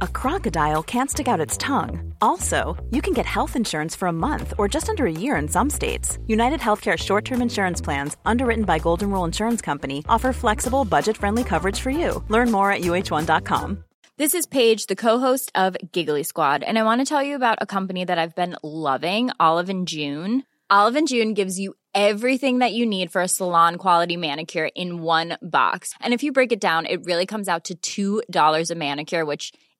a crocodile can't stick out its tongue. Also, you can get health insurance for a month or just under a year in some states. United Healthcare short term insurance plans, underwritten by Golden Rule Insurance Company, offer flexible, budget friendly coverage for you. Learn more at uh1.com. This is Paige, the co-host of Giggly Squad, and I want to tell you about a company that I've been loving, Olive and June. Olive and June gives you everything that you need for a salon quality manicure in one box. And if you break it down, it really comes out to $2 a manicure, which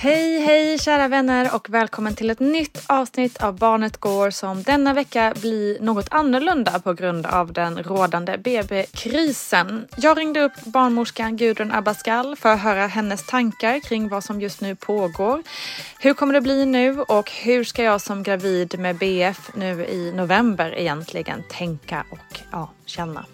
Hej, hej kära vänner och välkommen till ett nytt avsnitt av Barnet Går som denna vecka blir något annorlunda på grund av den rådande BB-krisen. Jag ringde upp barnmorskan Gudrun Abascal för att höra hennes tankar kring vad som just nu pågår. Hur kommer det bli nu och hur ska jag som gravid med BF nu i november egentligen tänka och ja, känna?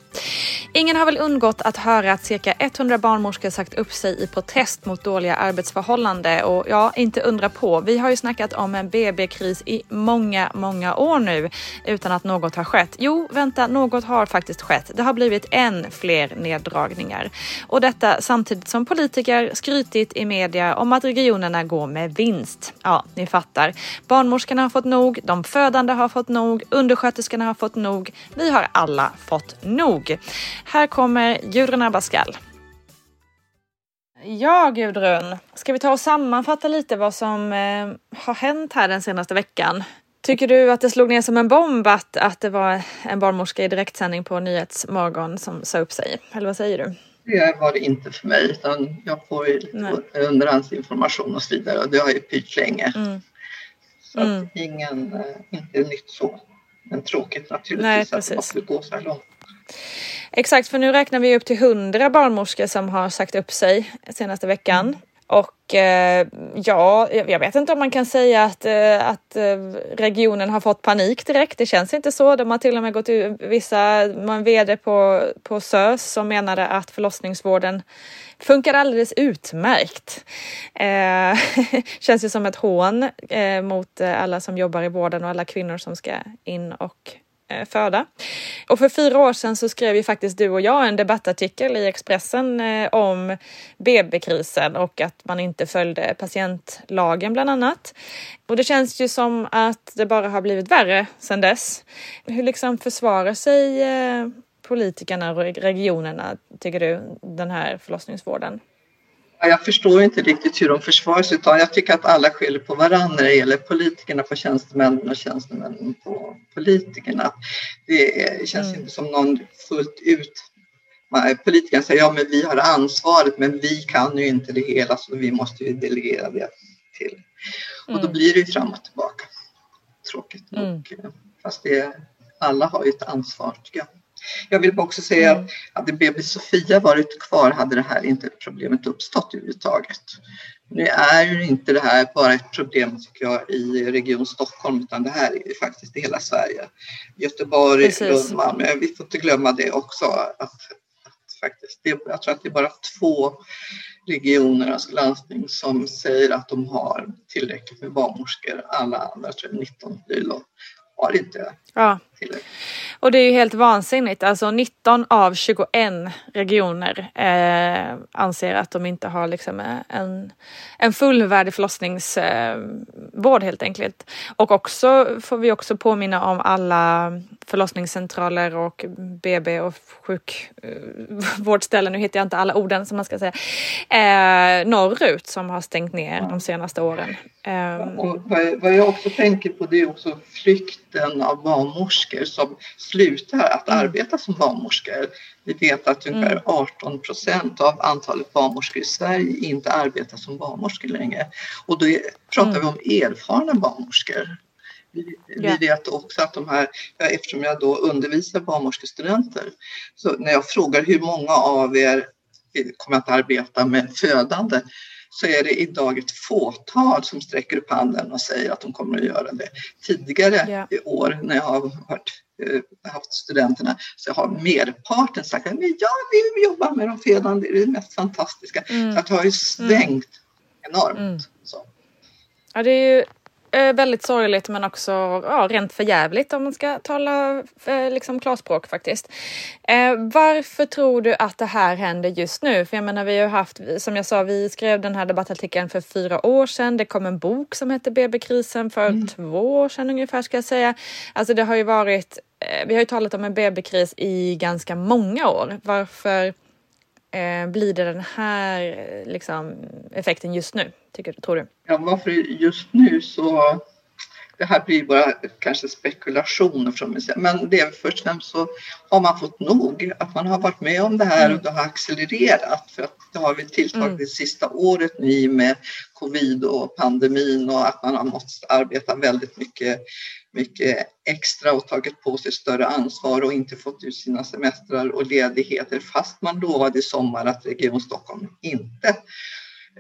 Ingen har väl undgått att höra att cirka 100 barnmorskor sagt upp sig i protest mot dåliga arbetsförhållanden och ja, inte undra på. Vi har ju snackat om en BB-kris i många, många år nu utan att något har skett. Jo, vänta, något har faktiskt skett. Det har blivit än fler neddragningar och detta samtidigt som politiker skrytit i media om att regionerna går med vinst. Ja, ni fattar. Barnmorskorna har fått nog, de födande har fått nog, undersköterskorna har fått nog. Vi har alla fått nog. Här kommer Gudrun Abascal. Ja, Gudrun. Ska vi ta och sammanfatta lite vad som eh, har hänt här den senaste veckan? Tycker du att det slog ner som en bomb att, att det var en barnmorska i direktsändning på Nyhetsmorgon som sa upp sig? Eller vad säger du? Det var det inte för mig utan jag får ju underhandsinformation och så vidare och det har ju pyrt länge. Mm. Så att ingen, eh, inte nytt så. Men tråkigt naturligtvis Nej, att det måste gå så här långt. Exakt, för nu räknar vi upp till 100 barnmorskor som har sagt upp sig senaste veckan. Och eh, ja, jag vet inte om man kan säga att, eh, att eh, regionen har fått panik direkt. Det känns inte så. De har till och med gått ut, vissa, man vd på, på SÖS som menade att förlossningsvården funkar alldeles utmärkt. Eh, känns ju som ett hån eh, mot alla som jobbar i vården och alla kvinnor som ska in och Eh, föda. Och för fyra år sedan så skrev ju faktiskt du och jag en debattartikel i Expressen eh, om BB-krisen och att man inte följde patientlagen bland annat. Och det känns ju som att det bara har blivit värre sedan dess. Hur liksom försvarar sig eh, politikerna och regionerna, tycker du, den här förlossningsvården? Ja, Jag förstår inte riktigt hur de försvarar sig utan jag tycker att alla skyller på varandra när det gäller politikerna på tjänstemännen och tjänstemännen på politikerna. Det känns Mm. inte som någon fullt ut politikerna säger ja men vi har ansvaret men vi kan ju inte det hela så vi måste ju delegera det till. Och då mm. blir det ju fram och tillbaka. Tråkigt nog. Mm. Fast det, alla har ju ett ansvar tycker jag. Jag vill också säga mm. att hade BB Sofia varit kvar hade det här inte problemet uppstått överhuvudtaget. Nu är ju inte det här bara ett problem tycker jag i Region Stockholm utan det här är ju faktiskt i hela Sverige. Göteborg, Lund, Malmö. Vi får inte glömma det också. Att, att faktiskt, det, jag tror att det är bara två regioner, alltså landsting, som säger att de har tillräckligt med barnmorskor. Alla andra, tror jag 19 har inte ja. Och det är ju helt vansinnigt. Alltså 19 av 21 regioner eh, anser att de inte har liksom eh, en, en fullvärdig förlossningsvård eh, helt enkelt. Och också får vi också påminna om alla förlossningscentraler och BB och sjukvårdsställen, nu hittar jag inte alla orden som man ska säga, eh, norrut som har stängt ner de senaste åren. Um, och vad jag också tänker på det är också flykten av barnmorskor som slutar att mm. arbeta som barnmorskor. Vi vet att ungefär mm. 18 procent av antalet barnmorskor i Sverige inte arbetar som barnmorskor längre. Och då pratar mm. vi om erfarna barnmorskor. Vi, vi vet också att de här, eftersom jag då undervisar barnmorskestudenter, så när jag frågar hur många av er kommer att arbeta med födande så är det idag ett fåtal som sträcker upp handen och säger att de kommer att göra det. Tidigare yeah. i år när jag har varit, äh, haft studenterna så har merparten sagt att ja, vi vill jobba med de födande, det är det mest fantastiska. Mm. Så att det har ju svängt mm. enormt. Mm. Så. Ja, det är ju Eh, väldigt sorgligt men också ja, rent förjävligt om man ska tala eh, liksom klarspråk faktiskt. Eh, varför tror du att det här händer just nu? För jag menar, vi har haft, som jag sa, vi skrev den här debattartikeln för fyra år sedan. Det kom en bok som heter BB-krisen för mm. två år sedan ungefär ska jag säga. Alltså det har ju varit, eh, vi har ju talat om en BB-kris i ganska många år. Varför eh, blir det den här eh, liksom, effekten just nu, tycker, tror du? Ja, varför just nu så det här blir bara kanske spekulationer från mig. Men det är först och främst så har man fått nog. Att man har varit med om det här och det har accelererat. För att det har vi tilltagit mm. det sista året nu med covid och pandemin och att man har måste arbeta väldigt mycket mycket extra och tagit på sig större ansvar och inte fått ut sina semestrar och ledigheter fast man lovade i sommar att Region Stockholm inte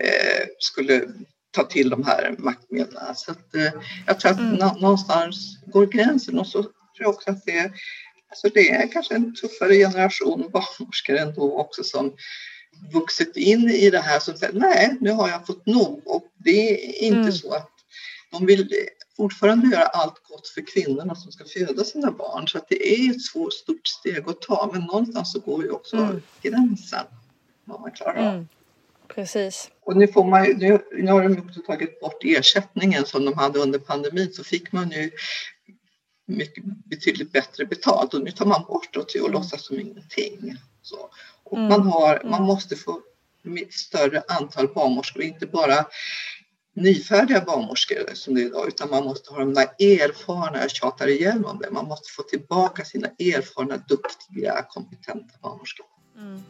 eh, skulle ta till de här maktmedlen. Så att, eh, jag tror att mm. någonstans går gränsen och så tror jag också att det, alltså det är kanske en tuffare generation barnmorskor ändå också som vuxit in i det här som säger nej, nu har jag fått nog och det är inte mm. så att de vill fortfarande göra allt gott för kvinnorna som ska föda sina barn. Så att det är ett svårt, stort steg att ta. Men någonstans så går ju också mm. gränsen. Vad man klarar av. Mm. Precis. Och nu, får man, nu, nu har de också tagit bort ersättningen som de hade under pandemin. Så fick man ju mycket, betydligt bättre betalt. Och nu tar man bort det och mm. låtsas som ingenting. Så. Och mm. man, har, man mm. måste få större antal barnmorskor, inte bara nyfärdiga barnmorskor som det är idag, utan man måste ha de där erfarna, jag tjatar igen om det, man måste få tillbaka sina erfarna, duktiga, kompetenta barnmorskor. Mm.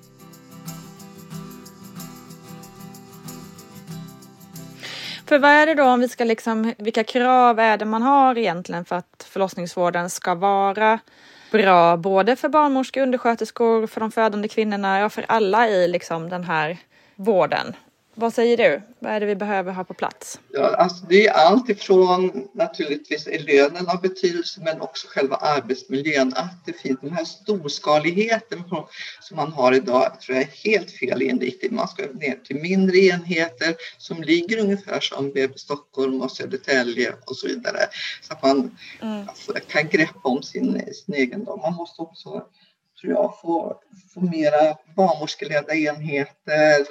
För vad är det då om vi ska liksom, vilka krav är det man har egentligen för att förlossningsvården ska vara bra, både för barnmorskor, undersköterskor, för de födande kvinnorna, ja för alla i liksom den här vården? Vad säger du? Vad är det vi behöver ha på plats? Ja, alltså det är allt ifrån naturligtvis är lönen av betydelse men också själva arbetsmiljön. Att det finns den här storskaligheten som man har idag tror jag är helt fel inriktning. Man ska ner till mindre enheter som ligger ungefär som BB Stockholm och Södertälje och så vidare. Så att man mm. kan greppa om sin, sin egendom. Man måste också tror jag få, få mera barnmorskeledda enheter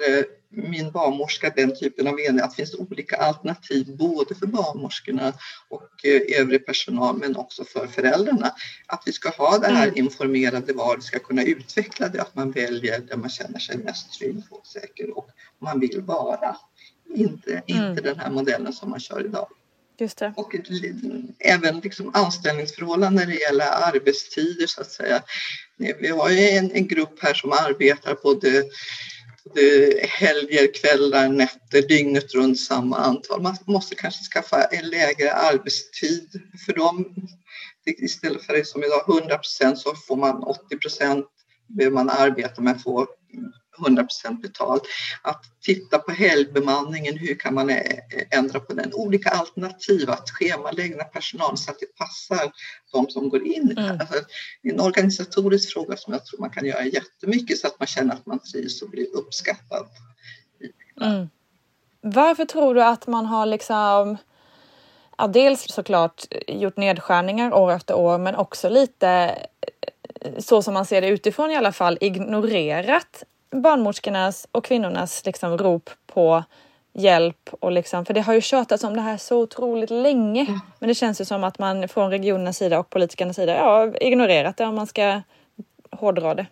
min barnmorska den typen av enhet. Att det finns olika alternativ både för barnmorskorna och eh, övrig personal men också för föräldrarna. Att vi ska ha det här mm. informerade val, ska kunna utveckla det, att man väljer där man känner sig mest trygg och säker och man vill vara. Inte, mm. inte den här modellen som man kör idag. Just det. Och även liksom anställningsförhållanden när det gäller arbetstider så att säga. Vi har ju en, en grupp här som arbetar både, både helger, kvällar, nätter, dygnet runt samma antal. Man måste kanske skaffa en lägre arbetstid för dem. Istället för det som idag 100 procent så får man 80 procent behöver man arbeta med att få 100% betalt. Att titta på helgbemanningen, hur kan man ändra på den? Olika alternativ att schemalägga personal så att det passar de som går in. Mm. Alltså, det är en organisatorisk fråga som jag tror man kan göra jättemycket så att man känner att man trivs och blir uppskattad. Mm. Varför tror du att man har liksom ja, dels såklart gjort nedskärningar år efter år men också lite så som man ser det utifrån i alla fall ignorerat barnmorskornas och kvinnornas liksom rop på hjälp och liksom, för det har ju tjatats om det här så otroligt länge. Mm. Men det känns ju som att man från regionernas sida och politikernas sida ja, ignorerat det om man ska hårdra det.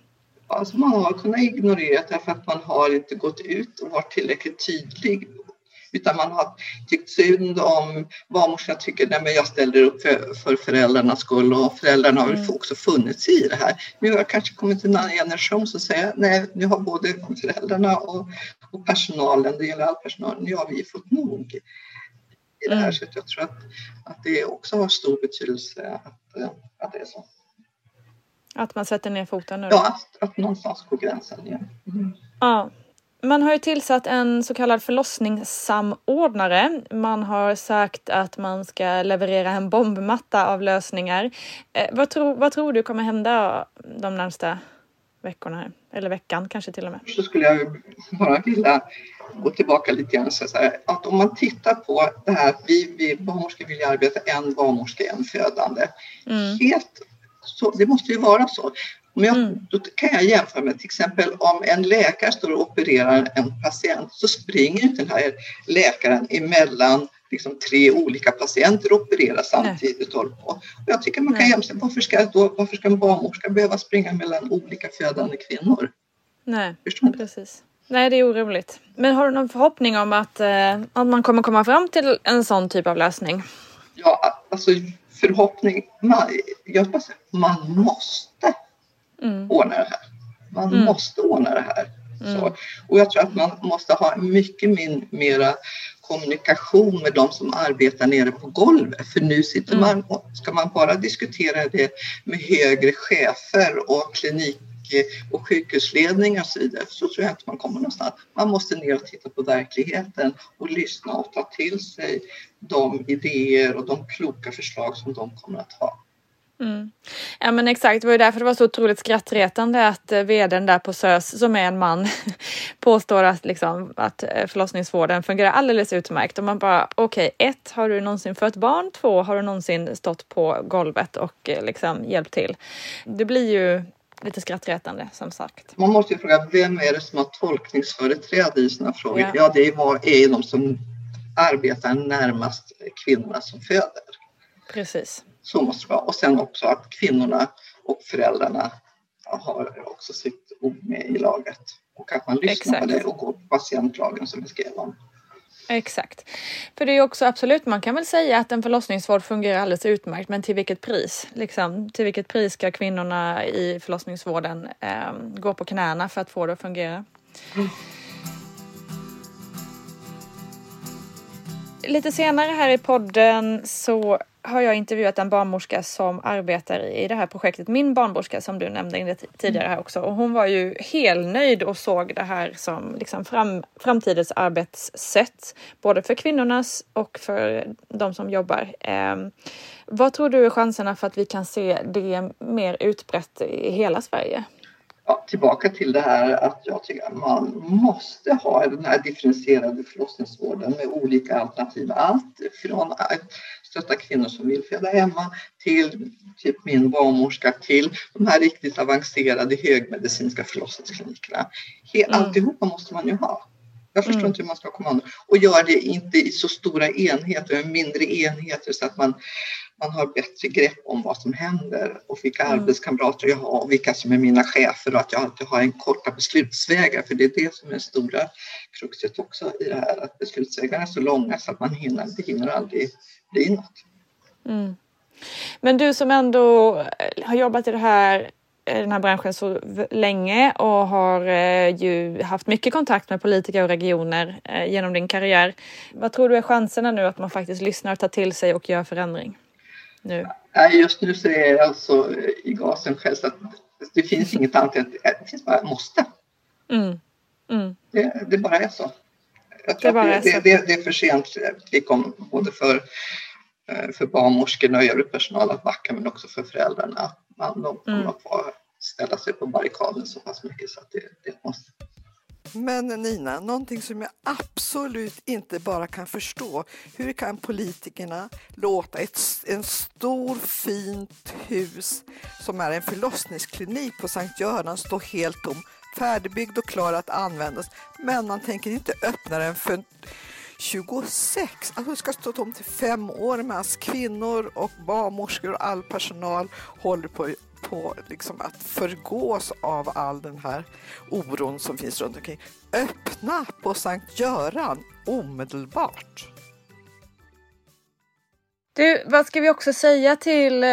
Alltså man har kunnat ignorera det för att man har inte gått ut och varit tillräckligt tydlig utan man har tyckt synd om barnmorskan tycker att jag ställer upp för, för föräldrarnas skull och föräldrarna har mm. också funnits i det här. Nu har jag kanske kommit till en generation som säger nej, nu har både föräldrarna och, och personalen, det gäller all personal, nu har vi fått nog i det här. Mm. Så jag tror att, att det också har stor betydelse att, att det är så. Att man sätter ner foten nu? Ja, att, att någonstans går gränsen igen. Mm. Ja. Man har ju tillsatt en så kallad förlossningssamordnare. Man har sagt att man ska leverera en bombmatta av lösningar. Eh, vad, tro, vad tror du kommer hända de närmsta veckorna? Här? Eller veckan kanske till och med? Så skulle jag bara vilja gå tillbaka lite grann. Så här, att om man tittar på det här att vi, vi barnmorskor vill arbeta en barnmorska, en födande. Mm. Helt så, det måste ju vara så. Om jag, mm. Då kan jag jämföra med till exempel om en läkare står och opererar en patient så springer inte den här läkaren emellan liksom tre olika patienter och opererar samtidigt. Och jag tycker man kan jämföra, varför ska, då, varför ska en barnmorska behöva springa mellan olika födande kvinnor? Nej, precis. Nej, det är orimligt. Men har du någon förhoppning om att, eh, att man kommer komma fram till en sån typ av lösning? Ja, alltså förhoppning. Man, jag säga, man måste mm. ordna det här. Man mm. måste ordna det här. Mm. Så, och jag tror att man måste ha mycket min, mera kommunikation med de som arbetar nere på golvet. För nu sitter mm. man, ska man bara diskutera det med högre chefer och klinik och sjukhusledningar och så vidare så tror jag inte man kommer någonstans. Man måste ner och titta på verkligheten och lyssna och ta till sig de idéer och de kloka förslag som de kommer att ha. Mm. Ja men exakt, det var ju därför det var så otroligt skrattretande att eh, vdn där på SÖS, som är en man, påstår att, liksom, att eh, förlossningsvården fungerar alldeles utmärkt. Och man bara, okej, okay, ett, har du någonsin fött barn? Två, har du någonsin stått på golvet och eh, liksom hjälpt till? Det blir ju lite skrattretande som sagt. Man måste ju fråga, vem är det som har tolkningsföreträde i sådana frågor? Ja, ja det är de som arbetar närmast kvinnorna som föder. Precis. Så måste det vara. Och sen också att kvinnorna och föräldrarna har också sitt ord med i laget. Och att man lyssnar Exakt. på det och går på patientlagen som vi skrev om. Exakt. För det är också absolut, man kan väl säga att en förlossningsvård fungerar alldeles utmärkt, men till vilket pris? Liksom, till vilket pris ska kvinnorna i förlossningsvården eh, gå på knäna för att få det att fungera? Mm. Lite senare här i podden så har jag intervjuat en barnmorska som arbetar i det här projektet, min barnmorska som du nämnde tidigare här också. Och hon var ju helnöjd och såg det här som liksom fram, framtidens arbetssätt, både för kvinnornas och för de som jobbar. Eh, vad tror du är chanserna för att vi kan se det mer utbrett i hela Sverige? Ja, tillbaka till det här att jag tycker att man måste ha den här differentierade förlossningsvården med olika alternativ. Allt från att stötta kvinnor som vill föda hemma till typ min barnmorska till de här riktigt avancerade högmedicinska förlossningsklinikerna. Mm. Alltihopa måste man ju ha. Jag förstår mm. inte hur man ska komma undan. Och göra det inte i så stora enheter, mindre enheter så att man, man har bättre grepp om vad som händer och vilka mm. arbetskamrater jag har och vilka som är mina chefer och att jag alltid har en korta beslutsvägar. För det är det som är det stora kruxet också i det här, att beslutsvägarna är så långa så att man hinner, det hinner aldrig bli något. Mm. Men du som ändå har jobbat i det här den här branschen så länge och har eh, ju haft mycket kontakt med politiker och regioner eh, genom din karriär. Vad tror du är chanserna nu att man faktiskt lyssnar, tar till sig och gör förändring? Nu? Just nu så är jag alltså i gasen själv så att det finns inget annat än det finns bara måste. Mm. Mm. Det, det, bara är så. Jag tror det, bara det, det, det, är för sent både för, eh, för barnmorskorna och övrig personal att backa men också för föräldrarna man de kommer mm. att få ställa sig på barrikaden så pass mycket så att det, det måste. Men Nina, någonting som jag absolut inte bara kan förstå. Hur kan politikerna låta ett en stor fint hus som är en förlossningsklinik på Sankt Göran stå helt tom, färdigbyggd och klar att användas, men man tänker inte öppna den för 26, alltså det ska stå tomt i fem år medan kvinnor och barnmorskor och all personal håller på, på liksom att förgås av all den här oron som finns runt omkring. Öppna på Sankt Göran omedelbart! Du, vad ska vi också säga till, eh,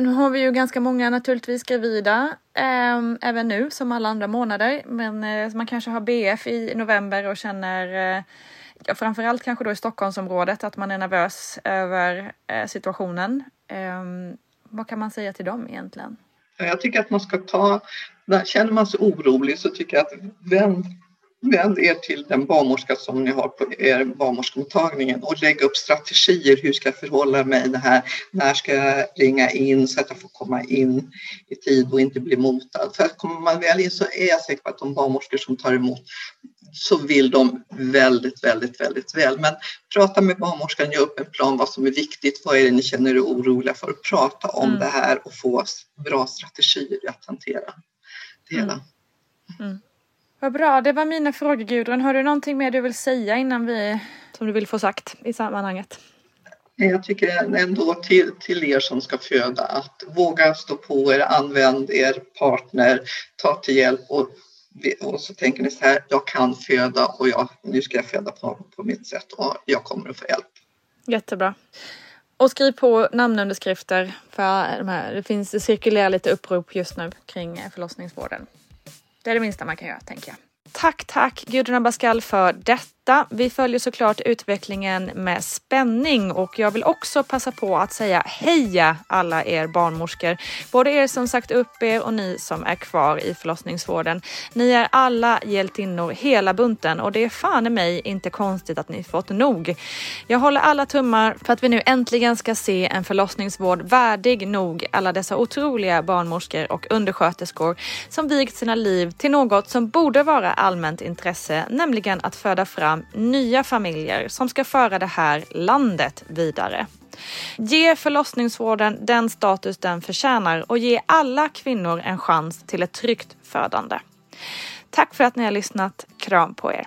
nu har vi ju ganska många naturligtvis gravida, äm, ehm, även nu som alla andra månader, men eh, man kanske har BF i november och känner eh, ja, framförallt kanske då i Stockholmsområdet, att man är nervös över eh, situationen. Eh, vad kan man säga till dem egentligen? Jag tycker att man ska ta, känner man sig orolig så tycker jag att vänd, vänd er till den barnmorska som ni har på er barnmorskemottagningen och lägg upp strategier. Hur ska jag förhålla mig det här? När ska jag ringa in så att jag får komma in i tid och inte bli motad? För kommer man väl in så är jag säker på att de barnmorskor som tar emot så vill de väldigt, väldigt, väldigt väl. Men prata med barnmorskan, gör upp en plan vad som är viktigt, vad är det ni känner er oroliga för? Prata om mm. det här och få bra strategier att hantera det hela. Mm. Mm. Vad bra, det var mina frågor Gudrun. Har du någonting mer du vill säga innan vi, som du vill få sagt i sammanhanget? Jag tycker ändå till, till er som ska föda att våga stå på er, använd er partner, ta till hjälp och och så tänker ni så här, jag kan föda och jag, nu ska jag föda på, på mitt sätt och jag kommer att få hjälp. Jättebra. Och skriv på namnunderskrifter för de här. Det finns, det cirkulerar lite upprop just nu kring eh, förlossningsvården. Det är det minsta man kan göra, tänker jag. Tack, tack Gudrun Abascal för detta detta. Vi följer såklart utvecklingen med spänning och jag vill också passa på att säga heja alla er barnmorskor. Både er som sagt upp er och ni som är kvar i förlossningsvården. Ni är alla hjältinnor hela bunten och det är fan i mig inte konstigt att ni fått nog. Jag håller alla tummar för att vi nu äntligen ska se en förlossningsvård värdig nog alla dessa otroliga barnmorskor och undersköterskor som vigt sina liv till något som borde vara allmänt intresse, nämligen att föda fram fram nya familjer som ska föra det här landet vidare. Ge förlossningsvården den status den förtjänar och ge alla kvinnor en chans till ett tryggt födande. Tack för att ni har lyssnat. Kram på er.